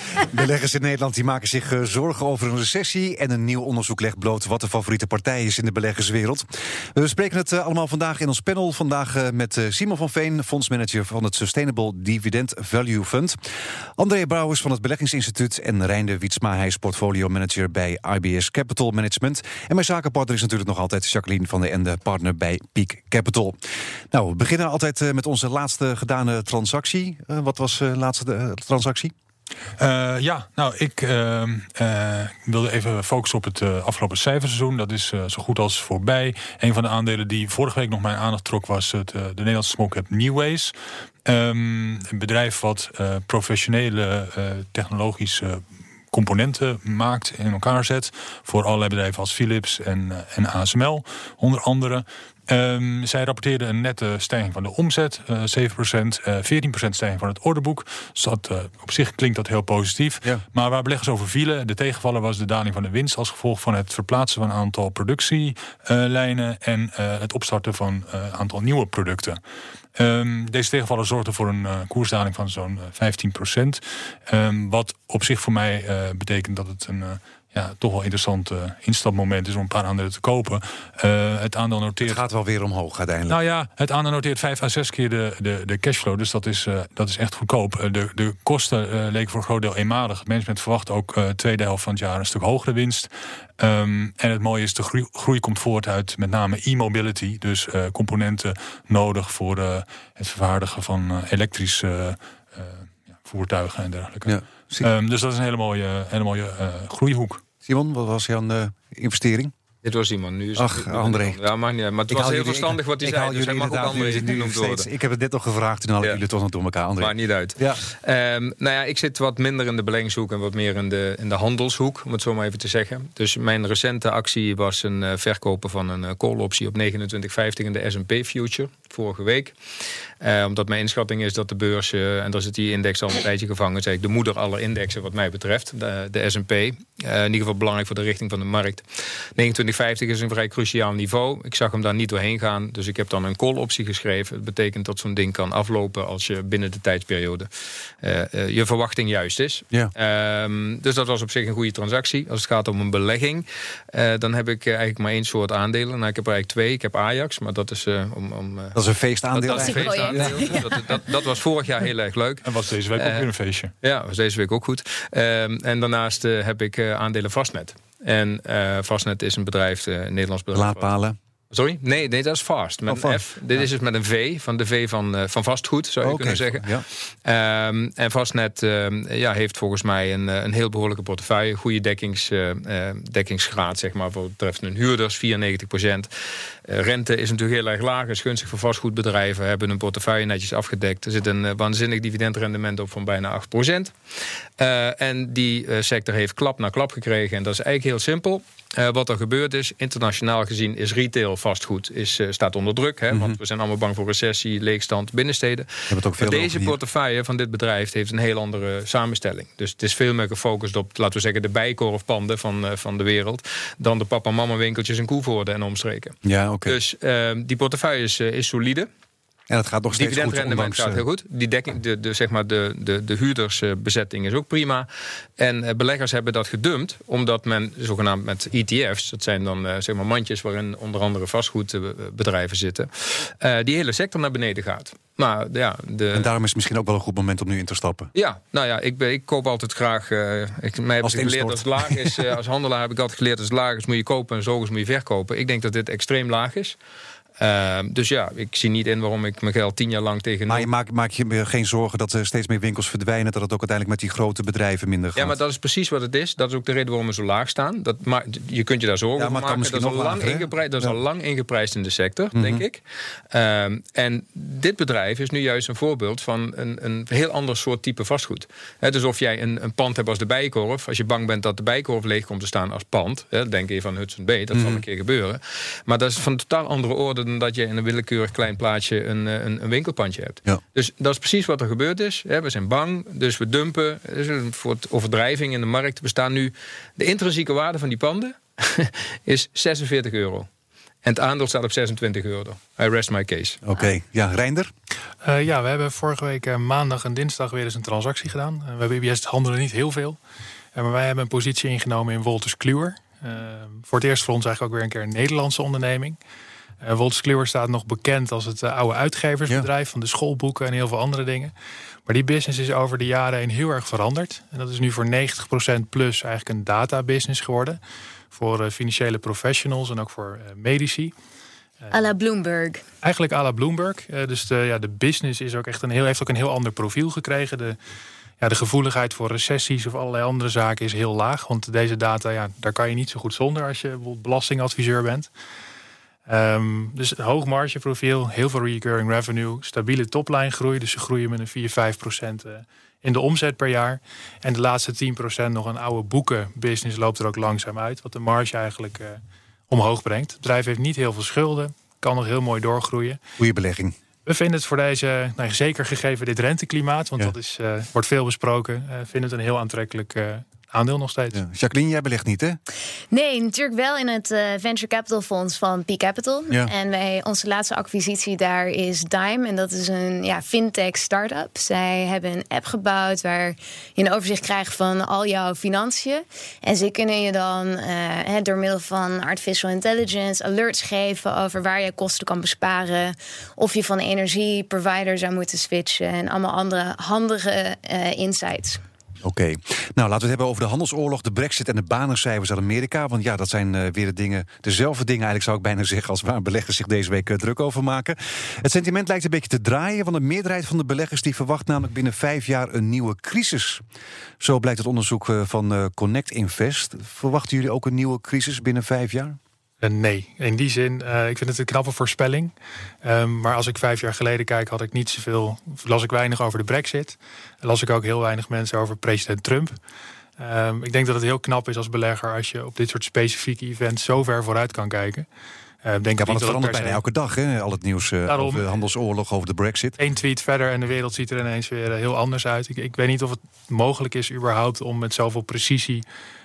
Beleggers in Nederland die maken zich eh, zorgen over een recessie. En een nieuw onderzoek legt bloot wat de favoriete partij is in de beleggerswereld. We spreken het eh, allemaal vandaag in ons panel. Vandaag eh, met Simon van Veen, fondsmanager van het Sustainable Dividend Value Fund. André Brouwers van het Beleggingsinstituut. En Reinde Wietsma, hij is portfolio manager bij IBS Capital Management. En mijn zakenpartner is natuurlijk nog altijd Jacqueline van der Ende, partner bij Peak Capital. Nou, we beginnen altijd met onze laatste gedane transactie. wat was de laatste transactie? Uh, ja, nou, ik uh, uh, wilde even focussen op het uh, afgelopen cijferseizoen. Dat is zo goed als voorbij. Een van de aandelen die vorige week nog mijn aandacht trok... was het, de Nederlandse cap Newways. Um, een bedrijf wat professionele technologische componenten maakt en in elkaar zet. Voor allerlei bedrijven als Philips en, en ASML onder andere. Um, zij rapporteerden een nette stijging van de omzet, uh, 7%, uh, 14% stijging van het orderboek. Dus dat, uh, op zich klinkt dat heel positief. Ja. Maar waar beleggers over vielen, de tegenvaller was de daling van de winst als gevolg van het verplaatsen van een aantal productielijnen en uh, het opstarten van een aantal nieuwe producten. Um, deze tegenvaller zorgde voor een uh, koersdaling van zo'n 15%. Um, wat op zich voor mij uh, betekent dat het een ja, toch wel interessant uh, instapmoment is om een paar aandelen te kopen. Uh, het aandeel noteert. Het gaat wel weer omhoog uiteindelijk. Nou ja, het aandeel noteert 5 à 6 keer de, de, de cashflow. Dus dat is, uh, dat is echt goedkoop. de, de kosten leken voor een groot deel eenmalig. Het management verwacht ook tweede helft van het jaar een stuk hogere winst. Um, en het mooie is, de groei, groei komt voort uit met name e-mobility. Dus componenten nodig voor het vervaardigen van elektrische voertuigen en dergelijke. Ja. Um, dus dat is een hele mooie, hele mooie uh, groeihoek. Simon, wat was jouw uh, investering? Dit was Simon. Nu is Ach, het, André. Ja, maar, niet, maar het ik was heel jullie, verstandig wat hij zei. Dus hij mag ook André genoemd worden. Ik heb het net nog gevraagd, toen hadden ja. jullie toch nog door elkaar, André. Maar niet uit. Ja. Um, nou ja, ik zit wat minder in de beleggingshoek en wat meer in de, in de handelshoek, om het zo maar even te zeggen. Dus mijn recente actie was een uh, verkopen van een uh, call optie op 29,50 in de S&P Future, vorige week. Uh, omdat mijn inschatting is dat de beurs, uh, en daar zit die index al een tijdje gevangen, is eigenlijk de moeder aller indexen wat mij betreft, de, de S&P. Uh, in ieder geval belangrijk voor de richting van de markt. 29,50 is een vrij cruciaal niveau. Ik zag hem daar niet doorheen gaan, dus ik heb dan een call optie geschreven. Dat betekent dat zo'n ding kan aflopen als je binnen de tijdsperiode je verwachting juist is. Ja. Um, dus dat was op zich een goede transactie. Als het gaat om een belegging, dan heb ik eigenlijk maar één soort aandelen. Nou, ik heb er eigenlijk twee. Ik heb Ajax, maar dat is om... om dat is een feestaandeel. Dat, dat is een feestaandeel. Ja. Dat, dat, dat, was vorig jaar heel erg leuk. En was deze week ook weer een feestje. Ja, was deze week ook goed. Um, en daarnaast uh, heb ik uh, aandelen Vastnet. En uh, Vastnet is een bedrijf, een Nederlands bedrijf. Laadpalen. Sorry? Nee, nee, dat is Fast. Met oh, een F. Dit ja. is dus met een V, van de V van, uh, van vastgoed, zou je okay. kunnen zeggen. Ja. Um, en Vastnet uh, ja, heeft volgens mij een, een heel behoorlijke portefeuille. Goede dekkings, uh, dekkingsgraad, zeg maar, voor betreft hun huurders, 94 procent. rente is natuurlijk heel erg laag, is gunstig voor vastgoedbedrijven. Hebben hun portefeuille netjes afgedekt. Er zit een waanzinnig dividendrendement op van bijna 8 procent. en die sector heeft klap na klap gekregen. En dat is eigenlijk heel simpel. Uh, wat er gebeurd is, internationaal gezien, is retail vastgoed is, uh, staat onder druk. Hè, mm -hmm. Want we zijn allemaal bang voor recessie, leegstand, binnensteden. Maar deze portefeuille van dit bedrijf heeft een heel andere samenstelling. Dus het is veel meer gefocust op, laten we zeggen, de bijkorfpanden van, uh, van de wereld. Dan de papa-mama winkeltjes en Koevoorde en omstreken. Ja, okay. Dus die portefeuille is, is solide. En het gaat nog steeds goed. Dividendrendement gaat heel goed. Die dekking, de, de, zeg maar de, de, de huurdersbezetting is ook prima. En uh, beleggers hebben dat gedumpt, omdat men zogenaamd met ETF's, dat zijn dan uh, zeg maar mandjes waarin onder andere vastgoedbedrijven zitten, die hele sector naar beneden gaat. Maar, ja, de... En daarom is het misschien ook wel een goed moment om nu in te stappen. Ja, nou ja, ik, ik koop altijd graag. Uh, ik, mij hebben ze geleerd als het laag is. Uh, als handelaar heb ik altijd geleerd als het laag is moet je kopen en zo is moet je verkopen. Ik denk dat dit extreem laag is. Ehm, dus ja, ik zie niet in waarom ik mijn geld tien jaar lang tegen. Maar je maakt maak je geen zorgen dat er steeds meer winkels verdwijnen, dat het ook uiteindelijk met die grote bedrijven minder gaat? Ja, maar dat is precies wat het is. Dat is ook de reden waarom we zo laag staan. Dat, maar je kunt je daar zorgen Ja, over het maken. Dat is, al lang, dat is Ja. al lang ingeprijsd in de sector, Mhm. denk ik. Ehm, en dit bedrijf is nu juist een voorbeeld van een, een heel ander soort type vastgoed. Hè, dus of jij een, een pand hebt als de Bijenkorf, als je bang bent dat de Bijenkorf leeg komt te staan als pand, hè, denk je van Hudson Bay, dat Mhm. zal een keer gebeuren. Maar dat is van totaal andere orde dan dat je in een willekeurig klein plaatsje een, eh, een, een winkelpandje hebt. Ja. Dus dat is precies wat er gebeurd is. Hè. We zijn bang, dus we dumpen. Dus een soort overdrijving in de markt. We staan nu. De intrinsieke waarde van die panden is 46 euro. En het aandeel staat op 26 euro. I rest my case. Oké, ja, Reinder? Eh, ja, we hebben vorige week eh, maandag en dinsdag weer eens een transactie gedaan. We hebben IBS handelen niet heel veel. Maar wij hebben een positie ingenomen in Wolters Kluwer. Voor het eerst voor ons eigenlijk ook weer een keer een Nederlandse onderneming. Eh Wolters Kluwer staat nog bekend als het eh, oude uitgeversbedrijf van de schoolboeken en heel veel andere dingen. Maar die business is over de jaren heen heel erg veranderd. En dat is nu voor 90% plus eigenlijk een databusiness geworden. Voor eh, financiële professionals en ook voor medici. à la Bloomberg. Eigenlijk à la Bloomberg. Dus de, ja, de business is ook echt een heel, heeft ook een heel ander profiel gekregen. De, ja, de gevoeligheid voor recessies of allerlei andere zaken is heel laag. Want deze data, ja, daar kan je niet zo goed zonder als je bijvoorbeeld belastingadviseur bent. Ehm, dus hoog margeprofiel, heel veel recurring revenue, stabiele topline groei. Dus ze groeien met een 4, 5 procent eh, in de omzet per jaar. En de laatste 10 procent nog een oude boekenbusiness loopt er ook langzaam uit. Wat de marge eigenlijk eh, omhoog brengt. Het bedrijf heeft niet heel veel schulden, kan nog heel mooi doorgroeien. Goede belegging. We vinden het voor deze, nou, zeker gegeven dit renteklimaat, want Ja. dat is, eh, wordt veel besproken, vinden het een heel aantrekkelijk aandeel nog steeds. Ja. Jacqueline, jij belegt niet, hè? Nee, natuurlijk wel in het eh, Venture Capital Fonds van P Capital. Ja. En wij, onze laatste acquisitie daar is Dime. En dat is een ja, fintech start-up. Zij hebben een app gebouwd waar je een overzicht krijgt van al jouw financiën. En ze kunnen je dan eh, hè, door middel van artificial intelligence alerts geven over waar je kosten kan besparen. Of je van energieprovider zou moeten switchen. En allemaal andere handige eh, insights. Oké. Nou, laten we het hebben over de handelsoorlog, de brexit en de banencijfers uit Amerika. Want ja, dat zijn eh, weer de dingen, dezelfde dingen eigenlijk zou ik bijna zeggen... als waar beleggers zich deze week eh, druk over maken. Het sentiment lijkt een beetje te draaien... want de meerderheid van de beleggers die verwacht namelijk binnen vijf jaar een nieuwe crisis. Zo blijkt het onderzoek eh, van Connect Invest. Verwachten jullie ook een nieuwe crisis binnen vijf jaar? Eh, nee, in die zin, eh, ik vind het een knappe voorspelling. Ehm, maar als ik vijf jaar geleden kijk, had ik niet zoveel, las ik weinig over de brexit. Las ik ook heel weinig mensen over president Trump. Ehm, ik denk dat het heel knap is als belegger als je op dit soort specifieke events zo ver vooruit kan kijken. Eh, denk niet het verandert bijna elke dag, hè? Al het nieuws eh, Daarom. over de handelsoorlog, over de brexit. Eén tweet verder en de wereld ziet er ineens weer eh, heel anders uit. Ik, ik weet niet of het mogelijk is überhaupt om met zoveel precisie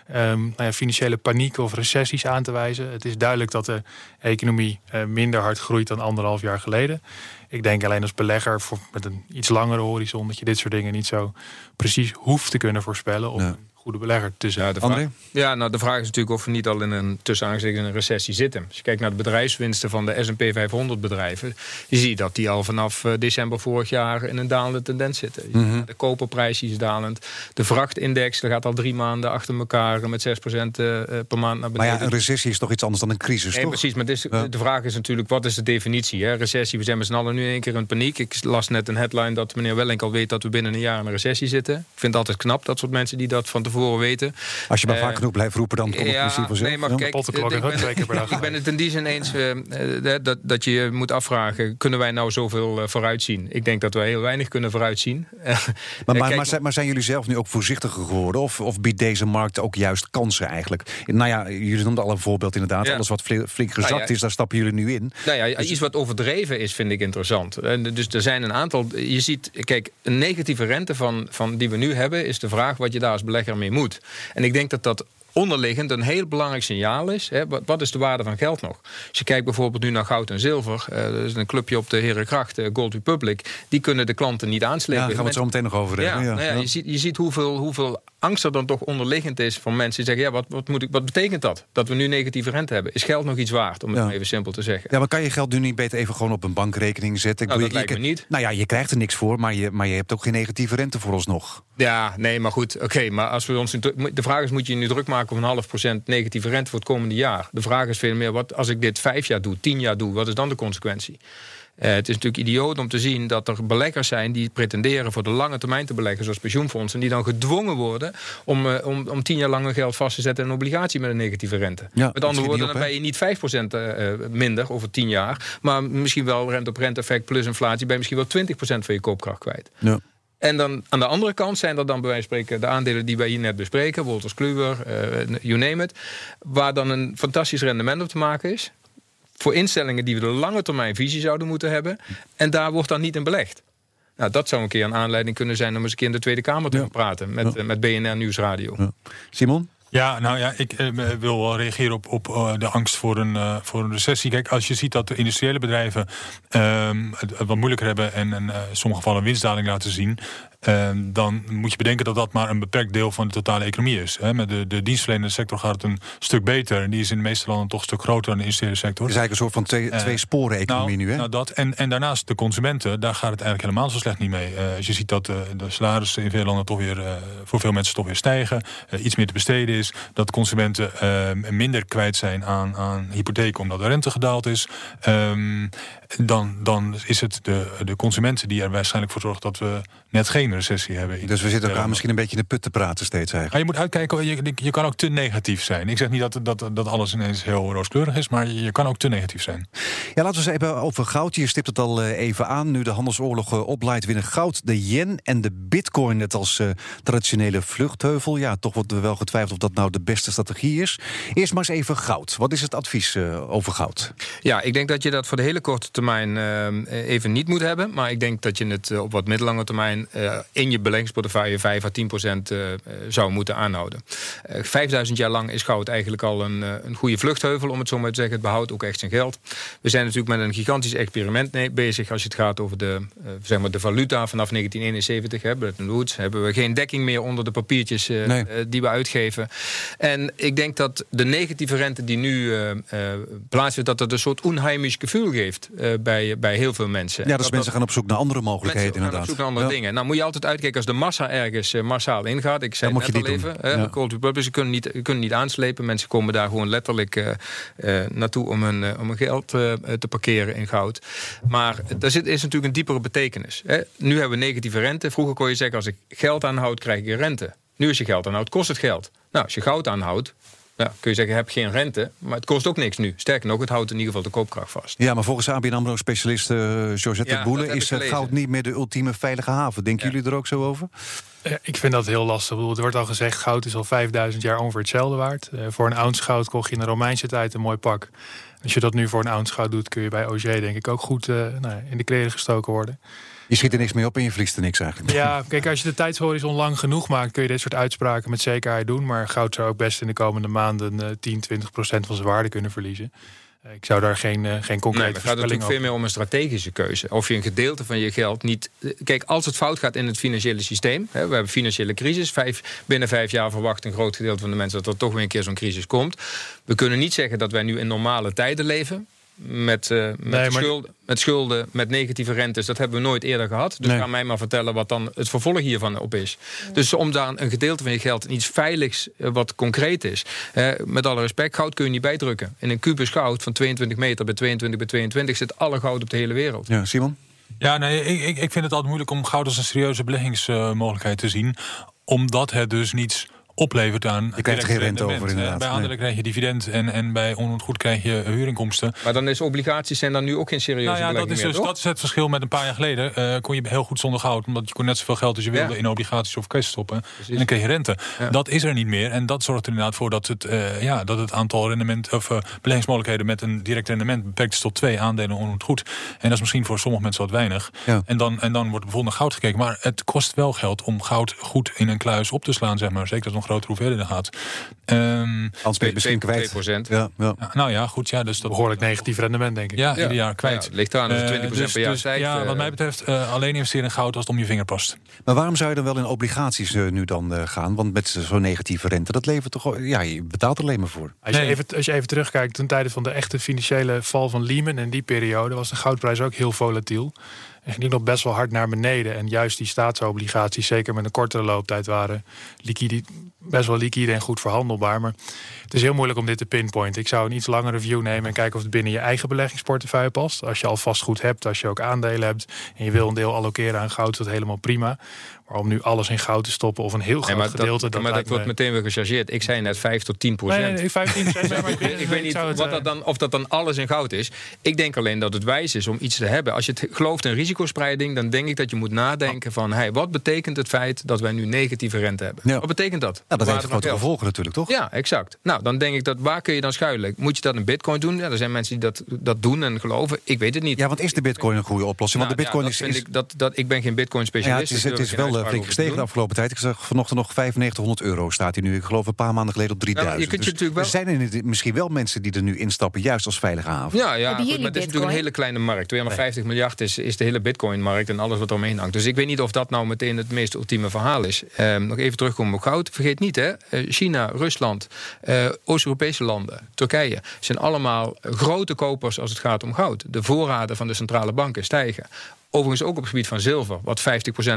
ehm, nou ja, financiële paniek of recessies aan te wijzen. Het is duidelijk dat de economie minder hard groeit dan anderhalf jaar geleden. Ik denk alleen als belegger voor, met een iets langere horizon dat je dit soort dingen niet zo precies hoeft te kunnen voorspellen om Ja. Goede belegger te zijn. Ja, de vraag, ja, nou de vraag is natuurlijk of we niet al in een tussen in een recessie zitten. Als je kijkt naar de bedrijfswinsten van de S&P 500 bedrijven, je ziet dat die al vanaf eh, december vorig jaar in een dalende tendens zitten. Mhm. De koperprijs is dalend. De vrachtindex dat gaat al drie maanden achter elkaar met 6% eh, eh, per maand naar Maar beneden. ja, een recessie is toch iets anders dan een crisis, Nee, toch? precies. Maar dit is- Ja. de vraag is natuurlijk, wat is de definitie? Hè? Recessie, we zijn met z'n allen nu in één keer in paniek. Ik las net een headline dat meneer Wellink al weet dat we binnen een jaar in een recessie zitten. Ik vind het altijd knap, dat soort mensen die dat van tevoren weten. Als je maar Eh, vaak genoeg blijft roepen, dan komt het misschien vanzelf. nee, maar kijk, ik ben, dag. ik ben het in die zin eens eh, eh, dat, dat je je moet afvragen... kunnen wij nou zoveel eh, vooruitzien? Ik denk dat wij heel weinig kunnen vooruitzien. Maar, maar, Kijk, maar, zijn, maar zijn jullie zelf nu ook voorzichtiger geworden? Of, of biedt deze markt ook juist kansen eigenlijk? Nou ja, jullie noemden al een voorbeeld inderdaad. Ja. Alles wat fli- flink gezakt Nou ja. is, daar stappen jullie nu in. Nou ja, iets wat overdreven is, vind ik interessant. En dus er zijn een aantal. Je ziet, kijk, een negatieve rente van, van die we nu hebben, is de vraag wat je daar als belegger mee moet. En ik denk dat dat onderliggend een heel belangrijk signaal is. Hè. Wat, wat is de waarde van geld nog? Als je kijkt bijvoorbeeld nu naar goud en zilver, eh, er is een clubje op de Herengracht, eh, Gold Republic, die kunnen de klanten niet Ja, aanslepen. daar gaan we het zo meteen nog over Ja, hebben. nou ja, Je, ziet, je ziet hoeveel, hoeveel angst er dan toch onderliggend is van mensen die zeggen: ja, wat, wat, moet ik, wat betekent dat? Dat we nu negatieve rente hebben. Is geld nog iets waard, om het Ja. even simpel te zeggen? Ja, maar kan je geld nu niet beter even gewoon op een bankrekening zetten? Ik Nou, bedoel, dat je- lijkt je- me niet. Nou ja, je krijgt er niks voor, maar je, maar je hebt ook geen negatieve rente voor ons nog. Ja, nee, maar goed. Oké, maar als we ons de vraag is: moet je je nu druk maken op een half procent negatieve rente voor het komende jaar? De vraag is veel meer: wat als ik dit vijf jaar doe, tien jaar doe, wat is dan de consequentie? Eh, het is natuurlijk idioot om te zien dat er beleggers zijn die pretenderen voor de lange termijn te beleggen, zoals pensioenfondsen, die dan gedwongen worden om, eh, om, om tien jaar lang hun geld vast te zetten in een obligatie met een negatieve rente. Ja, met andere woorden, op, dan ben je niet 5% eh, minder over tien jaar, maar misschien wel rente op rente effect plus inflatie, ben je misschien wel 20% van je koopkracht kwijt. Ja. En dan aan de andere kant zijn er dan bij wijze van spreken de aandelen die wij hier net bespreken, Wolters Kluwer, eh, you name it, waar dan een fantastisch rendement op te maken is. Voor instellingen die we de lange termijn visie zouden moeten hebben. En daar wordt dan niet in belegd. Nou, dat zou een keer een aanleiding kunnen zijn om eens een keer in de Tweede Kamer te Ja. gaan praten met, Ja. eh, met BNR Nieuwsradio. Ja. Simon? Ja, nou ja, ik eh, wil wel reageren op, op eh, de angst voor een, eh, voor een recessie. Kijk, als je ziet dat de industriële bedrijven ehm, het, het wat moeilijker hebben en in eh, sommige gevallen een winstdaling laten zien, dan moet je bedenken dat dat maar een beperkt deel van de totale economie is. Hè. Met de, de dienstverlenende sector gaat het een stuk beter. En die is in de meeste landen toch een stuk groter dan de industriële sector. Het is eigenlijk een soort van twee, Eh, twee sporen economie nou, nu, hè? Nou dat, en, en daarnaast de consumenten, daar gaat het eigenlijk helemaal zo slecht niet mee. Eh, als je ziet dat eh, de salarissen in veel landen toch weer voor veel mensen toch weer stijgen, iets meer te besteden is, dat consumenten eh, minder kwijt zijn aan, aan hypotheken omdat de rente gedaald is, ehm, dan, dan is het de, de consumenten die er waarschijnlijk voor zorgen dat we net geen recessie hebben. dus we zitten elkaar misschien een beetje in de put te praten steeds eigenlijk. Maar je moet uitkijken, je, je kan ook te negatief zijn. Ik zeg niet dat, dat, dat alles ineens heel rooskleurig is, maar je kan ook te negatief zijn. Ja, laten we eens even over goud. Je stipt het al eh, even aan. Nu de handelsoorlog eh, opleidt, winnen goud, de yen en de bitcoin het als eh, traditionele vluchtheuvel. Ja, toch wordt er wel getwijfeld of dat nou de beste strategie is. Eerst maar eens even goud. Wat is het advies over goud? Ja, ik denk dat je dat voor de hele korte termijn eh, even niet moet hebben. Maar ik denk dat je het eh, op wat middellange termijn eh, in je beleggingsportefeuille 5 à 10 procent zou moeten aanhouden. Eh 5000 jaar lang is goud eigenlijk al een, een goede vluchtheuvel, om het zo maar te zeggen. Het behoudt ook echt zijn geld. We zijn natuurlijk met een gigantisch experiment bezig als je het gaat over de, zeg maar de valuta vanaf 1971. Hè, Bretton Woods hebben we geen dekking meer onder de papiertjes Nee. die we uitgeven. En ik denk dat de negatieve rente die nu plaatsvindt, dat dat een soort onheimisch gevoel geeft bij, bij heel veel mensen. Ja, dus mensen gaan op zoek naar andere mogelijkheden Mensen gaan inderdaad. op zoek naar andere Ja. dingen. Nou moet je altijd uitkijken als de massa ergens eh, massaal ingaat. Ik zei net je al even. Ja. Cold ze kunnen niet, kunnen niet aanslepen. Mensen komen daar gewoon letterlijk eh, eh, naartoe om hun, eh, om hun geld eh, te parkeren in goud. Maar daar zit, is natuurlijk een diepere betekenis. Hè. Nu hebben we negatieve rente. Vroeger kon je zeggen als ik geld aanhoud krijg ik rente. Nu als je geld aanhoudt kost het geld. Nou, als je goud aanhoudt ja, kun je zeggen heb geen rente. Maar het kost ook niks nu. Sterker nog, het houdt in ieder geval de koopkracht vast. Ja, maar volgens ABN AMRO-specialist eh Georgette Ja, Boele is eh, goud niet meer de ultieme veilige haven. Denken Ja. jullie er ook zo over? Ja, ik vind dat heel lastig. Ik bedoel, het wordt al gezegd, goud is al 5000 jaar ongeveer hetzelfde waard. Eh, voor een ounce goud kocht je in de Romeinse tijd een mooi pak. Als je dat nu voor een ounce goud doet, kun je bij OG denk ik ook goed eh, nou, ja, in de kleren gestoken worden. Je schiet er niks mee op en je verliest er niks eigenlijk. Ja, kijk, als je de tijdshorizon lang genoeg maakt, kun je dit soort uitspraken met zekerheid doen. Maar goud zou ook best in de komende maanden eh 10, 20 procent van zijn waarde kunnen verliezen. Eh, ik zou daar geen, eh, geen Nee, concrete het gaat natuurlijk veel meer om een strategische keuze. Of je een gedeelte van je geld niet. eh, Kijk, als het fout gaat in het financiële systeem. Hè, we hebben financiële crisis. Vijf, binnen vijf jaar verwacht een groot gedeelte van de mensen dat er toch weer een keer zo'n crisis komt. We kunnen niet zeggen dat wij nu in normale tijden leven. Met, eh, met, maar- schulden, met schulden, met negatieve rentes. Dat hebben we nooit eerder gehad. Dus Nee. ga mij maar vertellen wat dan het vervolg hiervan op is. Dus om daar een gedeelte van je geld in iets veiligs, eh, wat concreet is. eh, met alle respect, goud kun je niet bijdrukken. In een kubus goud van 22 meter bij 22 bij 22 zit alle goud op de hele wereld. Ja, Simon? Ja, nee, ik, ik, ik vind het altijd moeilijk om goud als een serieuze beleggingsmogelijkheid te zien. Omdat het dus niets oplevert aan. Je krijgt er geen rente over, inderdaad. Bij aandelen krijg je dividend en, en bij onroerend krijg je huurinkomsten. Maar dan is obligaties zijn dan nu ook geen serieuze Nou ja, dat is, meer, dus, toch? dat is het verschil met een paar jaar geleden. Eh, kon je heel goed zonder goud, omdat je kon net zoveel geld als je wilde Ja. in obligaties of cash stoppen. En dan kreeg je rente. Ja. Dat is er niet meer. En dat zorgt er inderdaad voor dat het, eh, ja, dat het aantal rendement, of, eh, beleggingsmogelijkheden met een direct rendement beperkt is tot twee aandelen onroerend goed. En dat is misschien voor sommige mensen wat weinig. Ja. En, dan, en dan wordt bijvoorbeeld naar goud gekeken. Maar het kost wel geld om goud goed in een kluis op te slaan, zeg maar. Zeker als nog grotere hoeveelheden gaat. Um, Anders ben je misschien kwijt. 2%. Ja, ja. Nou ja, goed. Ja, dus dat Behoorlijk negatief rendement, denk ik. Ja, ieder jaar kwijt. Ja, ligt aan 20% Eh, dus- per jaar dus, stijgt. Ja, eh, wat mij betreft eh, alleen investeren in goud als het om je vinger past. Maar waarom zou je dan wel in obligaties nu dan eh, gaan? Want met zo'n negatieve rente, dat levert toch... Ja, je betaalt er alleen maar voor. Als je, even, als je even terugkijkt, ten tijde van de echte financiële val van Lehman... en die periode was de goudprijs ook heel volatiel. En ging nog best wel hard naar beneden. En juist die staatsobligaties, zeker met een kortere looptijd... waren liquide, best wel liquide en goed verhandelbaar. Maar het is heel moeilijk om dit te pinpointen. Ik zou een iets langere view nemen en kijken of het binnen je eigen beleggingsportefeuille past. Als je al vastgoed hebt, als je ook aandelen hebt... en je wil een deel allokeren aan goud, is dat helemaal prima. Maar om nu alles in goud te stoppen of een heel groot Nee, maar gedeelte... dat, maar dat lijkt wordt me- meteen weer gechargeerd. Ik zei net 5 tot 10 procent. Nee, nee, nee, 15 maar ik, Ik weet niet wat eh, dat dan, of dat dan alles in goud is. Ik denk alleen dat het wijs is om iets te hebben. Als je het gelooft in risicospreiding, dan denk ik dat je moet nadenken van... Hey, wat betekent het feit dat wij nu negatieve rente hebben? Ja. Wat betekent dat? Ja, dat heeft grote gevolgen natuurlijk, toch? Ja, exact. Nou, dan denk ik dat waar kun je dan schuilen? Moet je dat in bitcoin doen? Ja, er zijn mensen die dat, dat doen en geloven. Ik weet het niet. Ja, want is de bitcoin een goede oplossing? Want Nou, de bitcoin ja, is... dat vind is- ik, dat, dat, ik ben geen bitcoin ja, specialist. het is, het is wel eh, flink gestegen de afgelopen tijd. Ik zag vanochtend nog 9500 euro staat hij nu. Ik geloof een paar maanden geleden op 3000. je kunt je Dus natuurlijk wel- Er zijn er misschien wel mensen die er nu instappen, juist als veilige haven. Ja, ja goed, maar het is natuurlijk een hele kleine markt. 250 miljard is, is de hele bitcoin-markt en alles wat eromheen hangt. Dus ik weet niet of dat nou meteen het meest ultieme verhaal is. Ehm, nog even terugkomen op goud. Vergeet niet, hè, eh, China, Rusland, eh, Oost-Europese landen, Turkije... zijn allemaal grote kopers als het gaat om goud. De voorraden van de centrale banken stijgen. Overigens ook op het gebied van zilver, wat 50%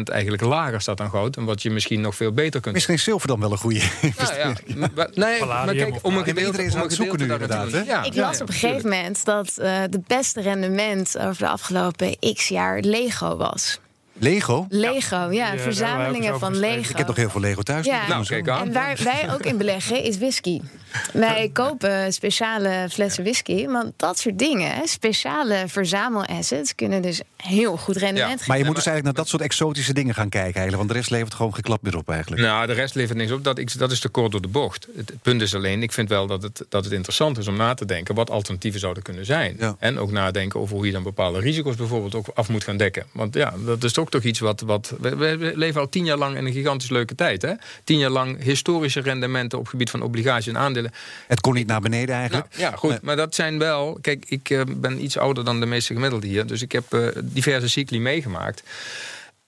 eigenlijk lager staat dan goud... en wat je misschien nog veel beter kunt Misschien is zilver dan wel een goede Nou ja, maar- nee, maar kijk, om een gedeelte, is aan het zoeken nu inderdaad, hè? Ja, Ik las ja, op een gegeven moment dat eh, de beste rendement over de afgelopen x jaar Lego was. Lego? Lego, ja, verzamelingen van. Lego. Ik heb nog heel veel Lego thuis. Ja. Die Nou, kijk aan. En waar wij ook in beleggen is whisky. Wij kopen speciale flessen whisky. Want dat soort dingen, speciale verzamelassets, kunnen dus heel goed rendement Ja. geven. Maar je moet dus eigenlijk naar dat soort exotische dingen gaan kijken eigenlijk. Want de rest levert gewoon geklapt meer op eigenlijk. Nou, de rest levert niks op. Dat, ik, dat is te kort door de bocht. Het, het punt is alleen, ik vind wel dat het, dat het interessant is om na te denken wat alternatieven zouden kunnen zijn. Ja. En ook nadenken over hoe je dan bepaalde risico's bijvoorbeeld ook af moet gaan dekken. Want ja, dat is ook toch iets wat. wat we, leven al tien jaar lang in een gigantisch leuke tijd. Hè? Tien jaar lang historische rendementen op gebied van obligaties en aandelen. Het kon niet naar beneden eigenlijk. Nou, ja, goed. Nee. Maar dat zijn wel. Kijk, ik eh, ben iets ouder dan de meeste gemiddelden hier. Dus ik heb eh, diverse cycli meegemaakt.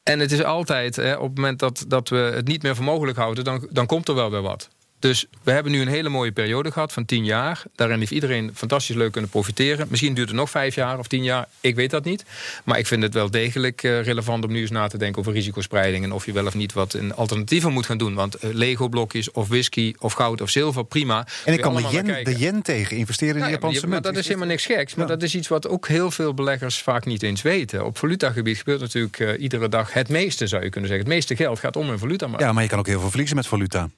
En het is altijd, hè, op het moment dat, dat we het niet meer voor mogelijk houden, dan, dan komt er wel weer wat. Dus we hebben nu een hele mooie periode gehad van tien jaar. Daarin heeft iedereen fantastisch leuk kunnen profiteren. Misschien duurt het nog vijf jaar of tien jaar. Ik weet dat niet. Maar ik vind het wel degelijk eh, relevant om nu eens na te denken over risicospreiding. En of je wel of niet wat in alternatieven moet gaan doen. Want eh, Lego-blokjes of whisky of goud of zilver, prima. En ik kan de yen, de yen tegen investeren in Nou de ja, Japanse munt. dat is helemaal niks geks. Maar Ja. dat is iets wat ook heel veel beleggers vaak niet eens weten. Op valutagebied gebeurt natuurlijk eh, iedere dag het meeste, zou je kunnen zeggen. Het meeste geld gaat om in valuta. Maar Ja, maar je kan ook heel veel verliezen met valuta.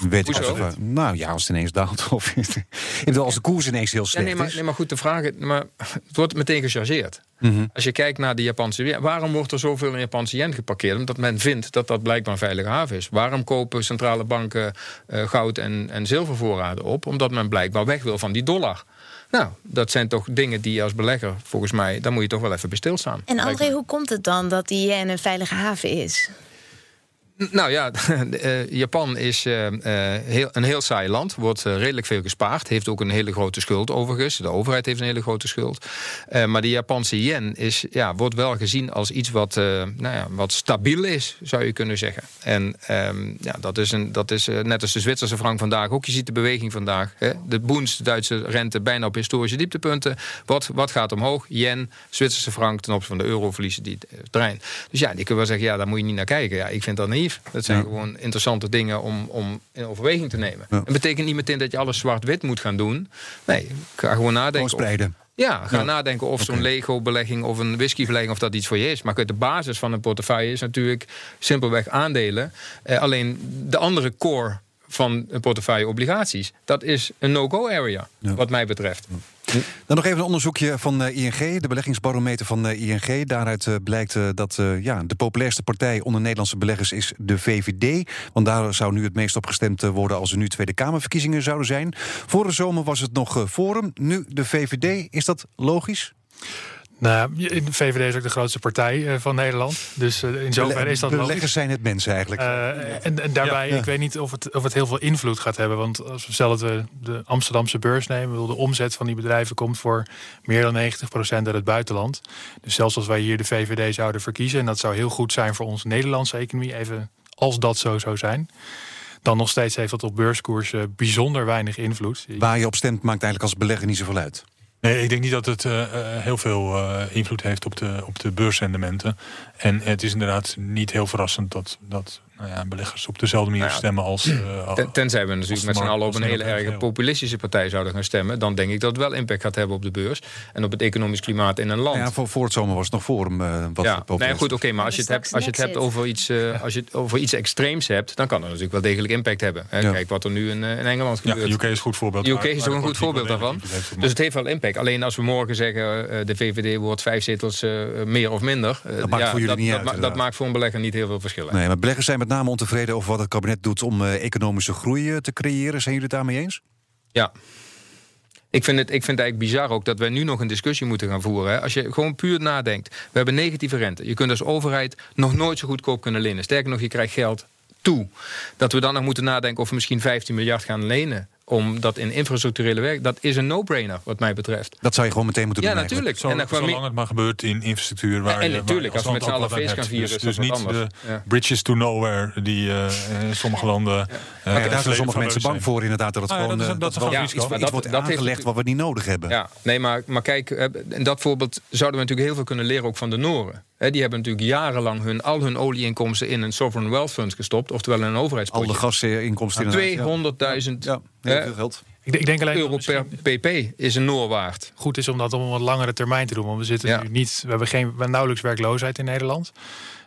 Weet Hoezo? nou ja, als het ineens daalt. Of, ik bedoel, als de koers ineens heel Ja, slecht nee, maar, is. nee, maar goed, de vraag is, maar het wordt meteen gechargeerd. Mhm. Als je kijkt naar de Japanse waarom wordt er zoveel in Japanse yen geparkeerd? Omdat men vindt dat dat blijkbaar een veilige haven is. Waarom kopen centrale banken eh, goud en, en zilvervoorraden op? Omdat men blijkbaar weg wil van die dollar. Nou, dat zijn toch dingen die je als belegger, volgens mij, daar moet je toch wel even bij stilstaan. En. André, hoe komt het dan dat die yen een veilige haven is? Nou ja, eh, Japan is eh, eh, een heel saai land. Wordt redelijk veel gespaard. Heeft ook een hele grote schuld overigens. De overheid heeft een hele grote schuld. Maar de Japanse yen is, ja, wordt wel gezien als iets wat, nou ja, wat stabiel is, zou je kunnen zeggen. En ehm, ja, dat is, een, dat is net als de Zwitserse frank vandaag ook. Je ziet de beweging vandaag. Hè? De Boens, de Duitse rente, bijna op historische dieptepunten. Wat, wat gaat omhoog? Yen, Zwitserse frank ten opzichte van de euro verliezen die terrein. Dus ja, die kunnen wel zeggen, ja, daar moet je niet naar kijken. Ja, ik vind dat Dat zijn Ja. gewoon interessante dingen om, om in overweging te nemen. Ja. Dat betekent niet meteen dat je alles zwart-wit moet gaan doen. Nee, ga gewoon Gewoon nadenken. of- spreiden. ja, ga Ja. nadenken of zo'n. Lego-belegging of een whisky-belegging... of dat iets voor je is. Maar de basis van een portefeuille is natuurlijk simpelweg aandelen. Eh, alleen de andere core van een portefeuille obligaties... dat is een no-go area, wat mij betreft. Dan nog even een onderzoekje van eh, ING, de beleggingsbarometer van eh, ING. Daaruit eh, blijkt dat ja, de populairste partij onder Nederlandse beleggers is de VVD. Want daar zou nu het meest op gestemd worden als er nu Tweede Kamerverkiezingen zouden zijn. Vorige zomer was het nog Forum, nu de VVD. Is dat logisch? Nou, de VVD is ook de grootste partij uh, van Nederland. Dus uh, in zoverre is dat logisch. Beleggers zijn het mensen eigenlijk. Uh, en, en, daarbij, ja. ik weet niet of het, of het heel veel invloed gaat hebben. Want als we dat we de Amsterdamse beurs nemen... de omzet van die bedrijven komt voor meer dan 90% uit het buitenland. Dus zelfs als wij hier de VVD zouden verkiezen... en dat zou heel goed zijn voor onze Nederlandse economie... even als dat zo zou zijn dan nog steeds heeft dat op beurskoersen bijzonder weinig invloed. Waar je op stemt maakt eigenlijk als belegger niet zoveel uit. Nee, ik denk niet dat het uh, heel veel uh, invloed heeft op de, op de beursrendementen. En het is inderdaad niet heel verrassend dat, dat nou ja, beleggers op dezelfde manier nou ja, stemmen als. Uh, ten, tenzij we natuurlijk met z'n allen op een hele erg populistische partij zouden gaan stemmen. Dan denk ik dat het wel impact gaat hebben op de beurs. En op het economisch klimaat in een land. Ja, voor, voor het zomer was het nog voor hem. Uh, wat ja, nee, goed, oké. maar als je het hebt, als je het hebt over iets, uh, als je het over iets extreems hebt, dan kan dat natuurlijk wel degelijk impact hebben. Hè? Kijk wat er nu in, in Engeland gebeurt. Ja, UK is een goed voorbeeld. UK is ook een goed voorbeeld daarvan. Dus het heeft wel impact. Alleen als we morgen zeggen de VVD wordt vijf zetels meer of minder. Dat maakt voor jullie niet uit. Dat maakt voor een belegger niet heel veel verschil. Nee, maar beleggers zijn met name ontevreden over wat het kabinet doet om uh, economische groei uh, te creëren. Zijn jullie het daarmee eens? Ja. Ik vind, het, ik vind eigenlijk bizar ook dat wij nu nog een discussie moeten gaan voeren. Hè. Als je gewoon puur nadenkt. We hebben negatieve rente. Je kunt als overheid nog nooit zo goedkoop kunnen lenen. Sterker nog, je krijgt geld toe. Dat we dan nog moeten nadenken of we misschien 15 miljard gaan lenen om dat in infrastructurele werk, dat is een no-brainer wat mij betreft. Dat zou je gewoon meteen moeten doen. Ja, natuurlijk. Zo, en zolang het maar gebeurt in infrastructuur. Waar en, natuurlijk, als we met z'n allen feest gaan vieren. Dus, dus niet de ja. bridges to nowhere die uh, in sommige landen. Ja. Uh, daar zijn sommige mensen bang voor, inderdaad. Dat het ah, gewoon dat is, dat is dat ja, iets, iets wordt dat aangelegd wat we niet nodig hebben. Ja, nee, maar, maar kijk, in dat voorbeeld zouden we natuurlijk heel veel kunnen leren ook van de Noren. Die hebben natuurlijk jarenlang hun, al hun olieinkomsten in een sovereign wealth fund gestopt, oftewel in een overheidspotje. Al de gasinkomsten. 200.000 ja, heel veel geld. Ik, ik denk alleen euro per pp is een noor waard. Goed is om dat op een wat langere termijn te doen. Want we zitten ja. nu niet, we hebben geen we hebben nauwelijks werkloosheid in Nederland.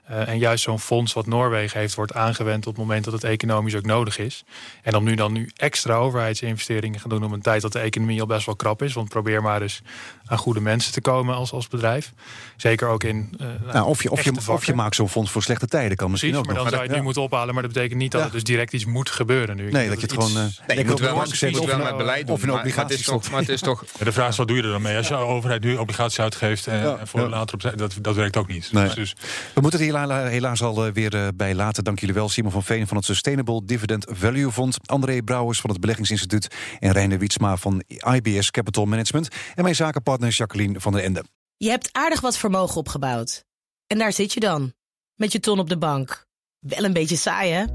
Uh, en juist zo'n fonds wat Noorwegen heeft, wordt aangewend op het moment dat het economisch ook nodig is. En om nu dan nu extra overheidsinvesteringen gaan doen op een tijd dat de economie al best wel krap is. Want probeer maar eens aan goede mensen te komen als, als bedrijf. Zeker ook in. Uh, nou, of, je, of, je, of je maakt zo'n fonds voor slechte tijden, kan misschien Precies, ook maar nog. dan zou je het nu moeten ophalen. Maar dat betekent niet dat ja. het dus direct iets moet gebeuren nu. Nee, dat je het gewoon. Uh, nee, je moet wel, moet wel met beleid doen. Of een obligatie. Maar het is toch. Ja, de vraag is, wat doe je er dan mee? Als je overheid nu obligaties uitgeeft en ja, voor later op dat, dat werkt ook niet. Nee. Dus, we moeten het hier helaas al weer uh, bij laten. Dank jullie wel. Simon van Veen van het Sustainable Dividend Value Fonds. André Brouwers van het Beleggingsinstituut. En Reine Wietsma van IBS Capital Management. En mijn zakenpartner Jacqueline van der Ende. Je hebt aardig wat vermogen opgebouwd. En daar zit je dan. Met je ton op de bank. Wel een beetje saai, hè?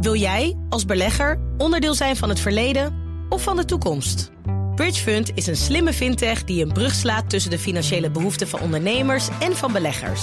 Wil jij, als belegger, onderdeel zijn van het verleden of van de toekomst? Bridgefund is een slimme fintech die een brug slaat tussen de financiële behoeften van ondernemers en van beleggers.